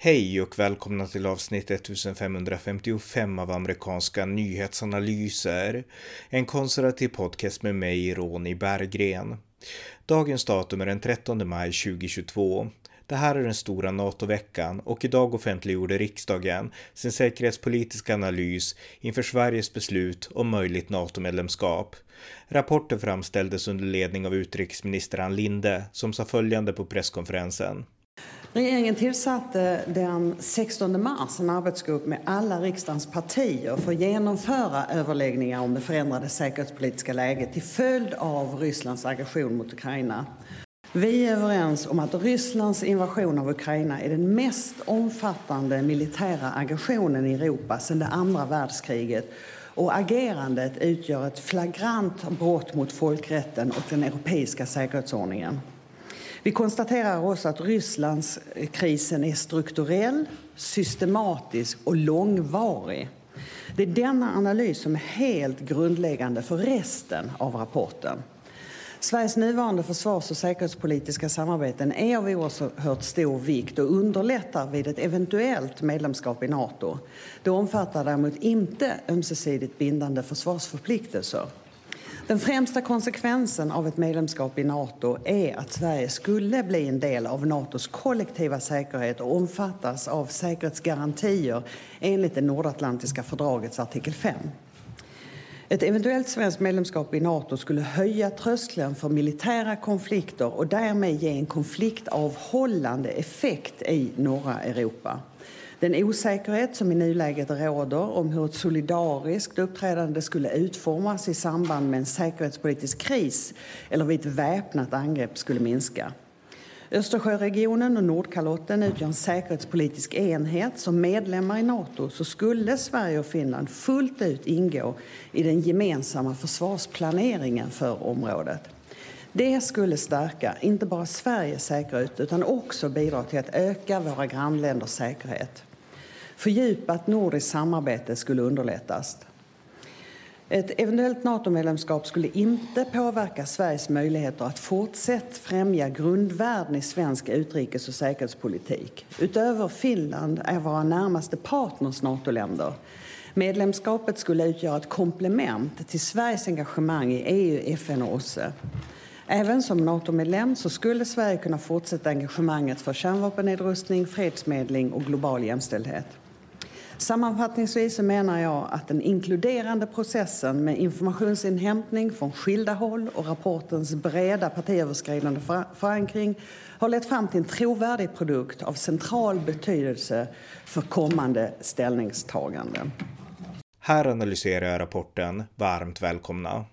Hej och välkomna till avsnitt 1555 av amerikanska nyhetsanalyser. En konservativ podcast med mig, Ronny Berggren. Dagens datum är den 13 maj 2022. Det här är den stora NATO-veckan och idag offentliggjorde riksdagen sin säkerhetspolitiska analys inför Sveriges beslut om möjligt NATO-medlemskap. Rapporten framställdes under ledning av utrikesminister Ann Linde som sa följande på presskonferensen. Regeringen tillsatte den 16 mars en arbetsgrupp med alla riksdagens partier för att genomföra överläggningar om det förändrade säkerhetspolitiska läget till följd av Rysslands aggression mot Ukraina. Vi är överens om att Rysslands invasion av Ukraina är den mest omfattande militära aggressionen i Europa sedan det andra världskriget och agerandet utgör ett flagrant brott mot folkrätten och den europeiska säkerhetsordningen. Vi konstaterar också att Rysslandskrisen är strukturell, systematisk och långvarig. Det är denna analys som är helt grundläggande för resten av rapporten. Sveriges nuvarande försvars och säkerhetspolitiska samarbeten är av oerhört stor vikt och underlättar vid ett eventuellt medlemskap i Nato. Det omfattar däremot inte ömsesidigt bindande försvarsförpliktelser. Den främsta konsekvensen av ett medlemskap i Nato är att Sverige skulle bli en del av Natos kollektiva säkerhet och omfattas av säkerhetsgarantier enligt det nordatlantiska fördragets artikel 5. Ett eventuellt svenskt medlemskap i Nato skulle höja tröskeln för militära konflikter och därmed ge en konfliktavhållande effekt i norra Europa. Den osäkerhet som i nuläget råder om hur ett solidariskt uppträdande skulle utformas i samband med en säkerhetspolitisk kris eller vid ett väpnat angrepp skulle minska. Östersjöregionen och Nordkalotten utgör en säkerhetspolitisk enhet. Som medlemmar i Nato så skulle Sverige och Finland fullt ut ingå i den gemensamma försvarsplaneringen för området. Det skulle stärka inte bara Sveriges säkerhet utan också bidra till att öka våra grannländers säkerhet. Fördjupat nordiskt samarbete skulle underlättas. Ett eventuellt NATO-medlemskap skulle inte påverka Sveriges möjligheter att fortsätta främja grundvärden i svensk utrikes och säkerhetspolitik. Utöver Finland är våra närmaste partners NATO-länder. Medlemskapet skulle utgöra ett komplement till Sveriges engagemang i EU, FN och OSSE. Även som NATO-medlem så skulle Sverige kunna fortsätta engagemanget för kärnvapennedrustning, fredsmedling och global jämställdhet. Sammanfattningsvis så menar jag att den inkluderande processen med informationsinhämtning från skilda håll och rapportens breda partiöverskridande förankring har lett fram till en trovärdig produkt av central betydelse för kommande ställningstaganden. Här analyserar jag rapporten. Varmt välkomna.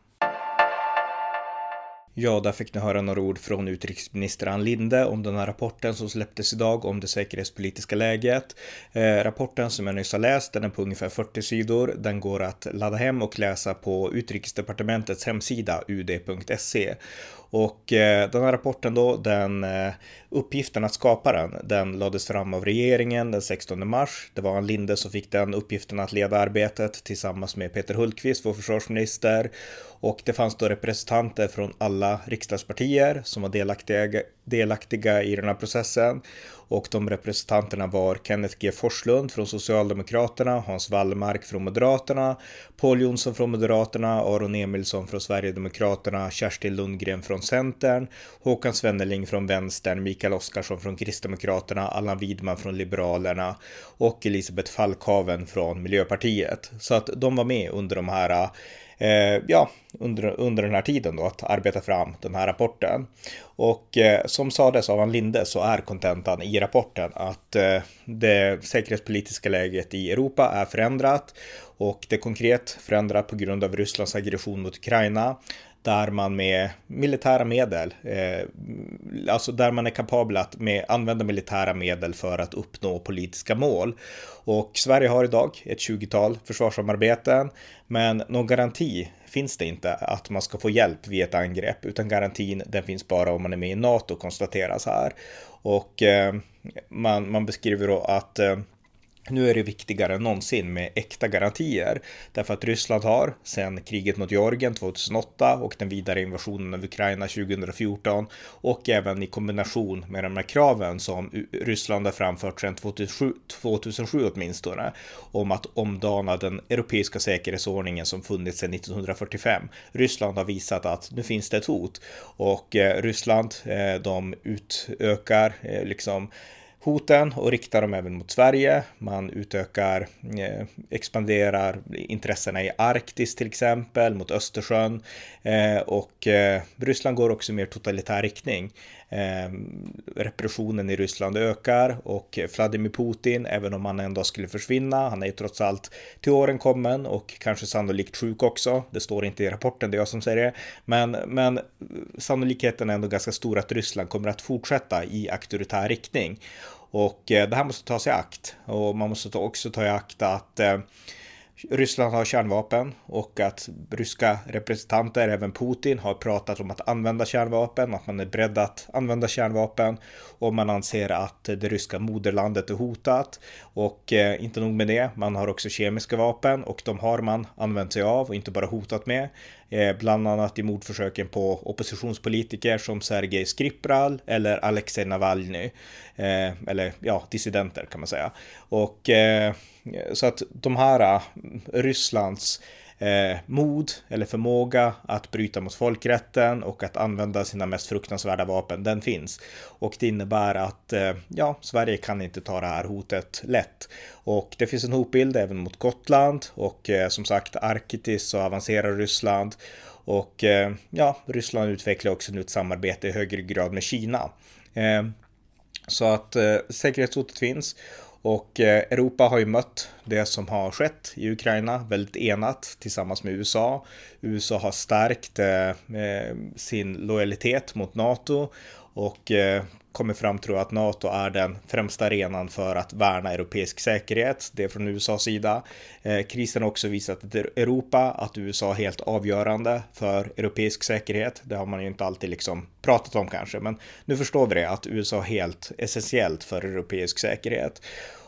Ja, där fick ni höra några ord från utrikesminister Ann Linde om den här rapporten som släpptes idag om det säkerhetspolitiska läget. Eh, rapporten som jag nyss har läst, den är på ungefär 40 sidor. Den går att ladda hem och läsa på utrikesdepartementets hemsida ud.se. Och eh, den här rapporten då, den eh, uppgiften att skapa den, den lades fram av regeringen den 16 mars. Det var Ann Linde som fick den uppgiften att leda arbetet tillsammans med Peter Hultqvist, vår försvarsminister. Och det fanns då representanter från alla riksdagspartier som var delaktiga, delaktiga i den här processen och de representanterna var Kenneth G Forslund från Socialdemokraterna, Hans Wallmark från Moderaterna, Paul Jonsson från Moderaterna, Aron Emilsson från Sverigedemokraterna, Kerstin Lundgren från Centern, Håkan Svenneling från Vänstern, Mikael Oskarsson från Kristdemokraterna, Allan Widman från Liberalerna och Elisabeth Falkhaven från Miljöpartiet. Så att de var med under de här eh, ja, under, under den här tiden då att arbeta fram den här rapporten. Och eh, som sades av Ann Linde så är kontentan i rapporten att eh, det säkerhetspolitiska läget i Europa är förändrat och det är konkret förändrat på grund av Rysslands aggression mot Ukraina där man med militära medel, eh, alltså där man är kapabel att med, använda militära medel för att uppnå politiska mål. Och Sverige har idag ett 20-tal försvarssamarbeten, men någon garanti finns det inte att man ska få hjälp vid ett angrepp, utan garantin den finns bara om man är med i NATO konstateras här. Och eh, man, man beskriver då att eh, nu är det viktigare än någonsin med äkta garantier. Därför att Ryssland har sedan kriget mot Georgien 2008 och den vidare invasionen av Ukraina 2014 och även i kombination med de här kraven som Ryssland har framfört sedan 2007, 2007 åtminstone om att omdana den europeiska säkerhetsordningen som funnits sedan 1945. Ryssland har visat att nu finns det ett hot och eh, Ryssland eh, de utökar eh, liksom hoten och riktar dem även mot Sverige. Man utökar, eh, expanderar intressena i Arktis till exempel, mot Östersjön eh, och eh, Ryssland går också i mer totalitär riktning. Eh, repressionen i Ryssland ökar och Vladimir Putin, även om han ändå skulle försvinna, han är ju trots allt till åren kommen och kanske sannolikt sjuk också. Det står inte i rapporten, det är jag som säger det. Men, men sannolikheten är ändå ganska stor att Ryssland kommer att fortsätta i auktoritär riktning. Och eh, det här måste tas i akt. Och man måste också ta i akt att eh, Ryssland har kärnvapen och att ryska representanter, även Putin, har pratat om att använda kärnvapen, att man är beredd att använda kärnvapen och man anser att det ryska moderlandet är hotat. Och eh, inte nog med det, man har också kemiska vapen och de har man använt sig av och inte bara hotat med. Eh, bland annat i mordförsöken på oppositionspolitiker som Sergej Skripral eller Alexej Navalny. Eh, eller ja, dissidenter kan man säga. Och eh, så att de här eh, Rysslands eh, mod eller förmåga att bryta mot folkrätten och att använda sina mest fruktansvärda vapen, den finns. Och det innebär att eh, ja, Sverige kan inte ta det här hotet lätt. Och det finns en hotbild även mot Gotland och eh, som sagt Arktis och avancerar Ryssland. Och eh, ja, Ryssland utvecklar också nu ett samarbete i högre grad med Kina. Eh, så att eh, säkerhetshotet finns och eh, Europa har ju mött det som har skett i Ukraina väldigt enat tillsammans med USA. USA har stärkt eh, eh sin lojalitet mot NATO och eh, kommit fram tror jag att NATO är den främsta arenan för att värna europeisk säkerhet. Det är från USAs sida. Eh, krisen har också visat att Europa, att USA är helt avgörande för europeisk säkerhet. Det har man ju inte alltid liksom pratat om kanske, men nu förstår vi det att USA är helt essentiellt för europeisk säkerhet.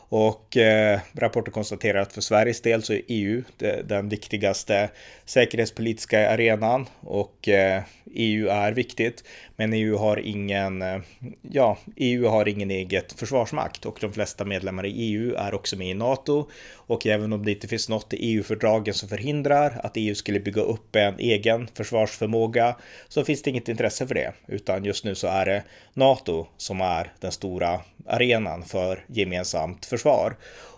Och eh, rapporten konstaterar att för Sveriges del så är EU den viktigaste säkerhetspolitiska arenan och eh, EU är viktigt. Men EU har ingen, eh, ja, EU har ingen eget försvarsmakt och de flesta medlemmar i EU är också med i NATO. Och även om det inte finns något i EU-fördragen som förhindrar att EU skulle bygga upp en egen försvarsförmåga så finns det inget intresse för det. Utan just nu så är det NATO som är den stora arenan för gemensamt försvar.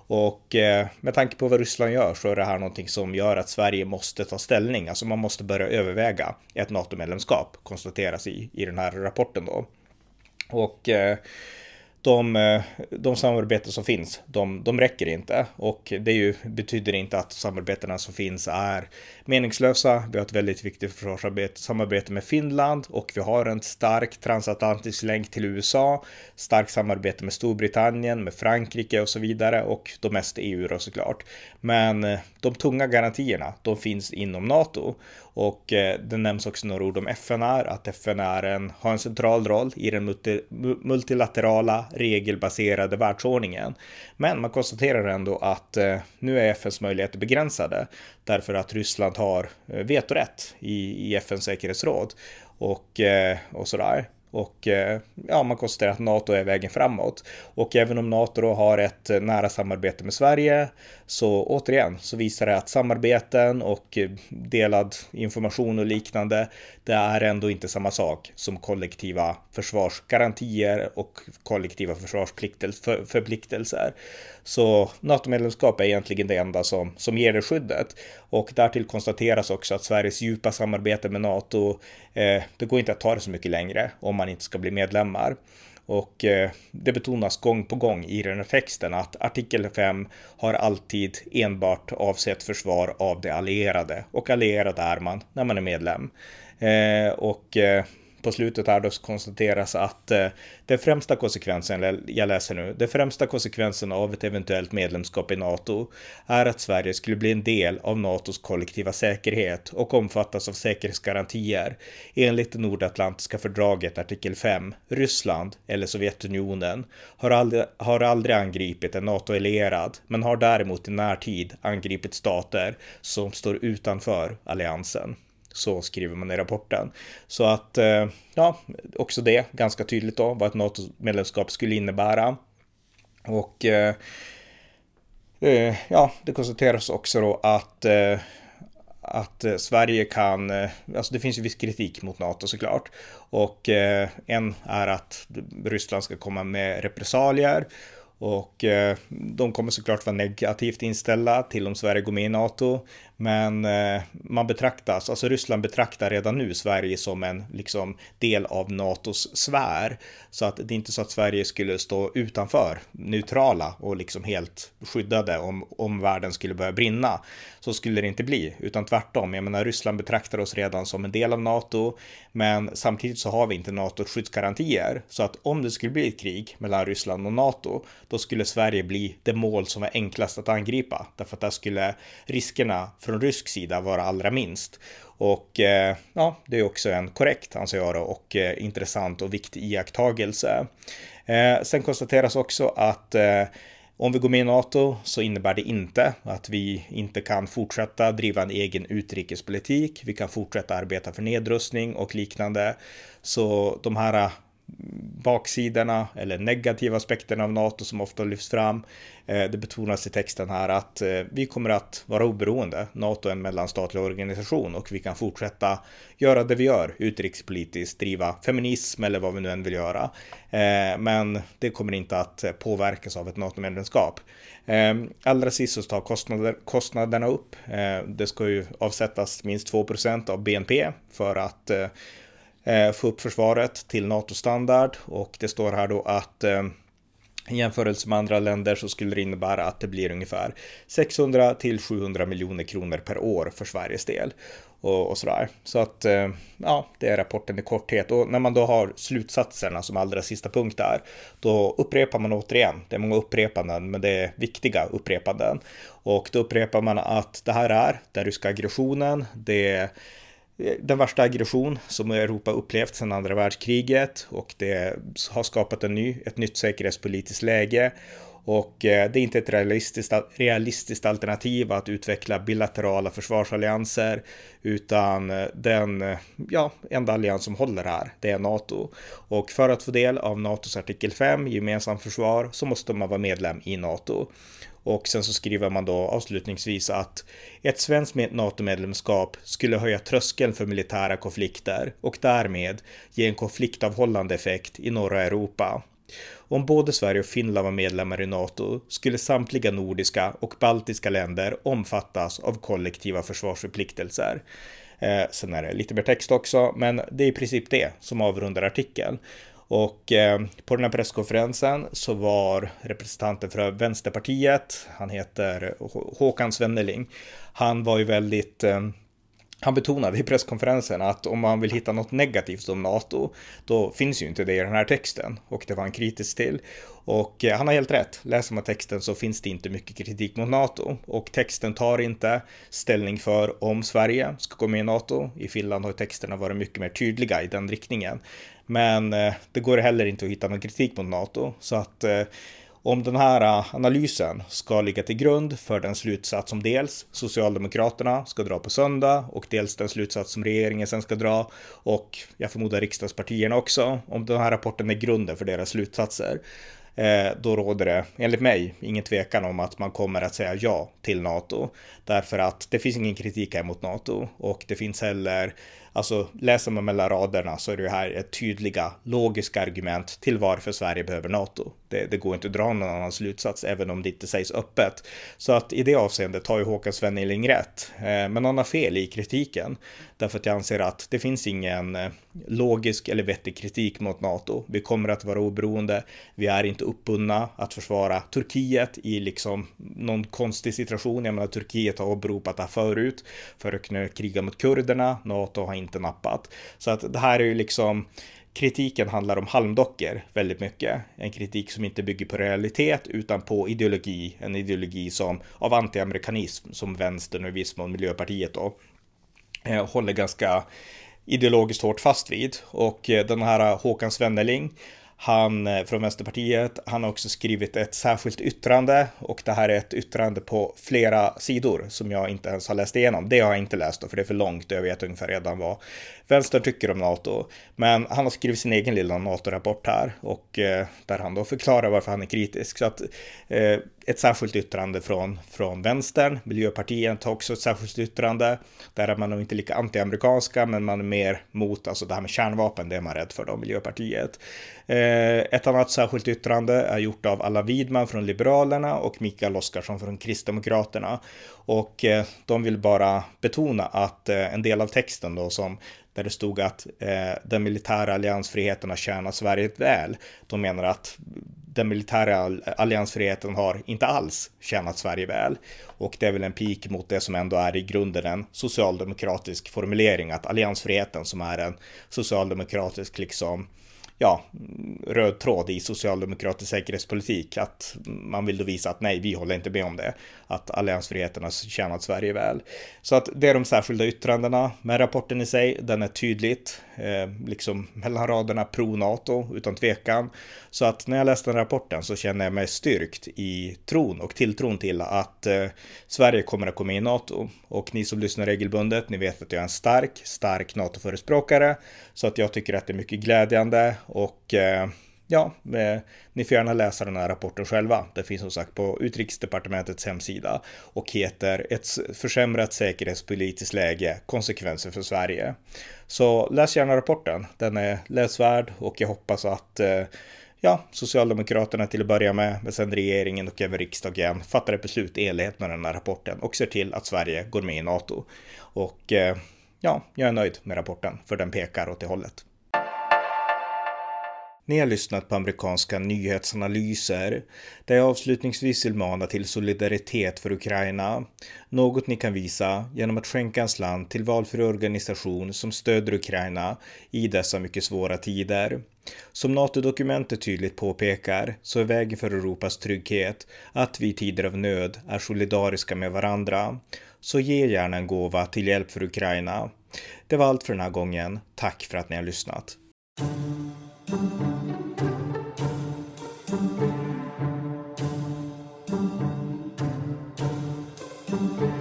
Och eh, med tanke på vad Ryssland gör så är det här någonting som gör att Sverige måste ta ställning. Alltså man måste börja överväga ett NATO-medlemskap konstateras i, i den här rapporten då. Och eh, de, eh, de samarbeten som finns, de, de räcker inte. Och det ju, betyder inte att samarbetena som finns är meningslösa. Vi har ett väldigt viktigt försvarssamarbete med Finland och vi har en stark transatlantisk länk till USA, starkt samarbete med Storbritannien, med Frankrike och så vidare och de mest EU då såklart. Men eh, de tunga garantierna, de finns inom NATO och eh, det nämns också några ord om FN är, att FN är en, har en central roll i den multi, multilaterala regelbaserade världsordningen. Men man konstaterar ändå att eh, nu är FNs möjligheter begränsade därför att Ryssland har eh, vetorätt i, i FNs säkerhetsråd och, eh, och sådär. Och eh, ja, man konstaterar att NATO är vägen framåt. Och även om NATO då har ett eh, nära samarbete med Sverige så återigen så visar det att samarbeten och eh, delad information och liknande det är ändå inte samma sak som kollektiva försvarsgarantier och kollektiva försvarsförpliktelser. Så NATO-medlemskap är egentligen det enda som, som ger det skyddet. Och därtill konstateras också att Sveriges djupa samarbete med NATO, eh, det går inte att ta det så mycket längre om man inte ska bli medlemmar. Och eh, det betonas gång på gång i den här texten att artikel 5 har alltid enbart avsett försvar av de allierade och allierade är man när man är medlem. Eh, och eh, på slutet här då konstateras att eh, den främsta konsekvensen, jag läser nu, den främsta konsekvensen av ett eventuellt medlemskap i NATO är att Sverige skulle bli en del av NATOs kollektiva säkerhet och omfattas av säkerhetsgarantier enligt det nordatlantiska fördraget artikel 5. Ryssland, eller Sovjetunionen, har aldrig, har aldrig angripit en NATO-allierad, men har däremot i närtid angripit stater som står utanför alliansen. Så skriver man i rapporten. Så att, eh, ja, också det ganska tydligt då vad ett NATO-medlemskap skulle innebära. Och eh, eh, ja, det konstateras också då att att Sverige kan, alltså det finns ju viss kritik mot NATO såklart. Och en är att Ryssland ska komma med repressalier och de kommer såklart vara negativt inställda till om Sverige går med i NATO. Men eh, man betraktas, alltså Ryssland betraktar redan nu Sverige som en liksom, del av NATOs sfär. Så att det är inte så att Sverige skulle stå utanför, neutrala och liksom helt skyddade om, om världen skulle börja brinna. Så skulle det inte bli, utan tvärtom. Jag menar, Ryssland betraktar oss redan som en del av NATO, men samtidigt så har vi inte NATOs skyddsgarantier. Så att om det skulle bli ett krig mellan Ryssland och NATO, då skulle Sverige bli det mål som var enklast att angripa. Därför att där skulle riskerna från rysk sida vara allra minst. Och eh, ja, det är också en korrekt, anser jag då, och eh, intressant och viktig iakttagelse. Eh, sen konstateras också att eh, om vi går med i NATO så innebär det inte att vi inte kan fortsätta driva en egen utrikespolitik. Vi kan fortsätta arbeta för nedrustning och liknande. Så de här baksidorna eller negativa aspekterna av NATO som ofta lyfts fram. Eh, det betonas i texten här att eh, vi kommer att vara oberoende. NATO är en mellanstatlig organisation och vi kan fortsätta göra det vi gör utrikespolitiskt, driva feminism eller vad vi nu än vill göra. Eh, men det kommer inte att påverkas av ett NATO-medlemskap. Allra sist så tar kostnader, kostnaderna upp. Det ska ju avsättas minst 2% av BNP för att Eh, få upp försvaret till NATO-standard och det står här då att eh, i jämförelse med andra länder så skulle det innebära att det blir ungefär 600 till 700 miljoner kronor per år för Sveriges del. Och, och sådär. Så att eh, ja, det är rapporten i korthet. Och när man då har slutsatserna som allra sista punkt där, då upprepar man återigen. Det är många upprepanden, men det är viktiga upprepanden. Och då upprepar man att det här är den ryska aggressionen. Det är den värsta aggression som Europa upplevt sedan andra världskriget och det har skapat en ny, ett nytt säkerhetspolitiskt läge. Och eh, det är inte ett realistiskt, realistiskt alternativ att utveckla bilaterala försvarsallianser, utan eh, den eh, ja, enda allians som håller här, det är NATO. Och för att få del av NATOs artikel 5, gemensam försvar, så måste man vara medlem i NATO. Och sen så skriver man då avslutningsvis att ett svenskt NATO-medlemskap skulle höja tröskeln för militära konflikter och därmed ge en konfliktavhållande effekt i norra Europa. Om både Sverige och Finland var medlemmar i NATO skulle samtliga nordiska och baltiska länder omfattas av kollektiva försvarsförpliktelser. Eh, sen är det lite mer text också, men det är i princip det som avrundar artikeln. Och eh, på den här presskonferensen så var representanten för Vänsterpartiet, han heter Håkan Svenneling, han var ju väldigt eh, han betonade i presskonferensen att om man vill hitta något negativt om NATO, då finns ju inte det i den här texten. Och det var han kritisk till. Och eh, han har helt rätt. Läser man texten så finns det inte mycket kritik mot NATO. Och texten tar inte ställning för om Sverige ska gå med i NATO. I Finland har texterna varit mycket mer tydliga i den riktningen. Men eh, det går heller inte att hitta någon kritik mot NATO. Så att eh, om den här eh, analysen ska ligga till grund för den slutsats som dels Socialdemokraterna ska dra på söndag och dels den slutsats som regeringen sen ska dra och jag förmodar riksdagspartierna också, om den här rapporten är grunden för deras slutsatser, eh, då råder det, enligt mig, ingen tvekan om att man kommer att säga ja till NATO. Därför att det finns ingen kritik här mot NATO och det finns heller Alltså läser man mellan raderna så är det här ett tydliga logiska argument till varför Sverige behöver NATO. Det, det, går inte att dra någon annan slutsats även om det inte sägs öppet. Så att i det avseendet har ju Håkan Svenneling rätt. Eh, men han har fel i kritiken. Därför att jag anser att det finns ingen eh, logisk eller vettig kritik mot NATO. Vi kommer att vara oberoende. Vi är inte uppbundna att försvara Turkiet i liksom någon konstig situation. Jag menar Turkiet har åberopat det här förut för att kunna kriga mot kurderna. NATO har inte nappat. Så att det här är ju liksom kritiken handlar om halmdockor väldigt mycket. En kritik som inte bygger på realitet utan på ideologi. En ideologi som av antiamerikanism som vänstern och i viss mån Miljöpartiet då eh, håller ganska ideologiskt hårt fast vid. Och eh, den här Håkan Svenneling han eh, från Vänsterpartiet, han har också skrivit ett särskilt yttrande och det här är ett yttrande på flera sidor som jag inte ens har läst igenom. Det har jag inte läst då, för det är för långt. och Jag vet ungefär redan vad vänstern tycker om NATO. Men han har skrivit sin egen lilla NATO-rapport här och eh, där han då förklarar varför han är kritisk. Så att eh, ett särskilt yttrande från, från vänstern. Miljöpartiet har också ett särskilt yttrande. Där är man nog inte lika antiamerikanska, men man är mer mot, alltså det här med kärnvapen, det är man rädd för då, Miljöpartiet. Eh, ett annat särskilt yttrande är gjort av Alla Widman från Liberalerna och Mikael Oskarsson från Kristdemokraterna. Och eh, de vill bara betona att eh, en del av texten då som där det stod att eh, den militära alliansfriheten har tjänat Sverige väl. De menar att den militära alliansfriheten har inte alls tjänat Sverige väl. Och det är väl en pik mot det som ändå är i grunden en socialdemokratisk formulering, att alliansfriheten som är en socialdemokratisk liksom ja, röd tråd i socialdemokratisk säkerhetspolitik. Att man vill då visa att nej, vi håller inte med om det. Att alliansfriheten har tjänat Sverige väl. Så att det är de särskilda yttrandena. Men rapporten i sig, den är tydligt, eh, liksom mellan raderna pro-NATO utan tvekan. Så att när jag läste den rapporten så känner jag mig styrkt i tron och tilltron till att eh, Sverige kommer att komma in i NATO. Och ni som lyssnar regelbundet, ni vet att jag är en stark, stark NATO-förespråkare. Så att jag tycker att det är mycket glädjande och eh, ja, eh, ni får gärna läsa den här rapporten själva. Det finns som sagt på Utrikesdepartementets hemsida och heter Ett försämrat säkerhetspolitiskt läge, konsekvenser för Sverige. Så läs gärna rapporten. Den är läsvärd och jag hoppas att eh, ja, Socialdemokraterna till att börja med, men sen regeringen och även riksdagen fattar ett beslut i enlighet med den här rapporten och ser till att Sverige går med i NATO. Och ja, jag är nöjd med rapporten för den pekar åt det hållet. Ni har lyssnat på amerikanska nyhetsanalyser där jag avslutningsvis vill mana till solidaritet för Ukraina. Något ni kan visa genom att skänka en slant till valfri organisation som stöder Ukraina i dessa mycket svåra tider. Som NATO-dokumentet tydligt påpekar så är vägen för Europas trygghet att vi i tider av nöd är solidariska med varandra. Så ge gärna en gåva till hjälp för Ukraina. Det var allt för den här gången. Tack för att ni har lyssnat. thank you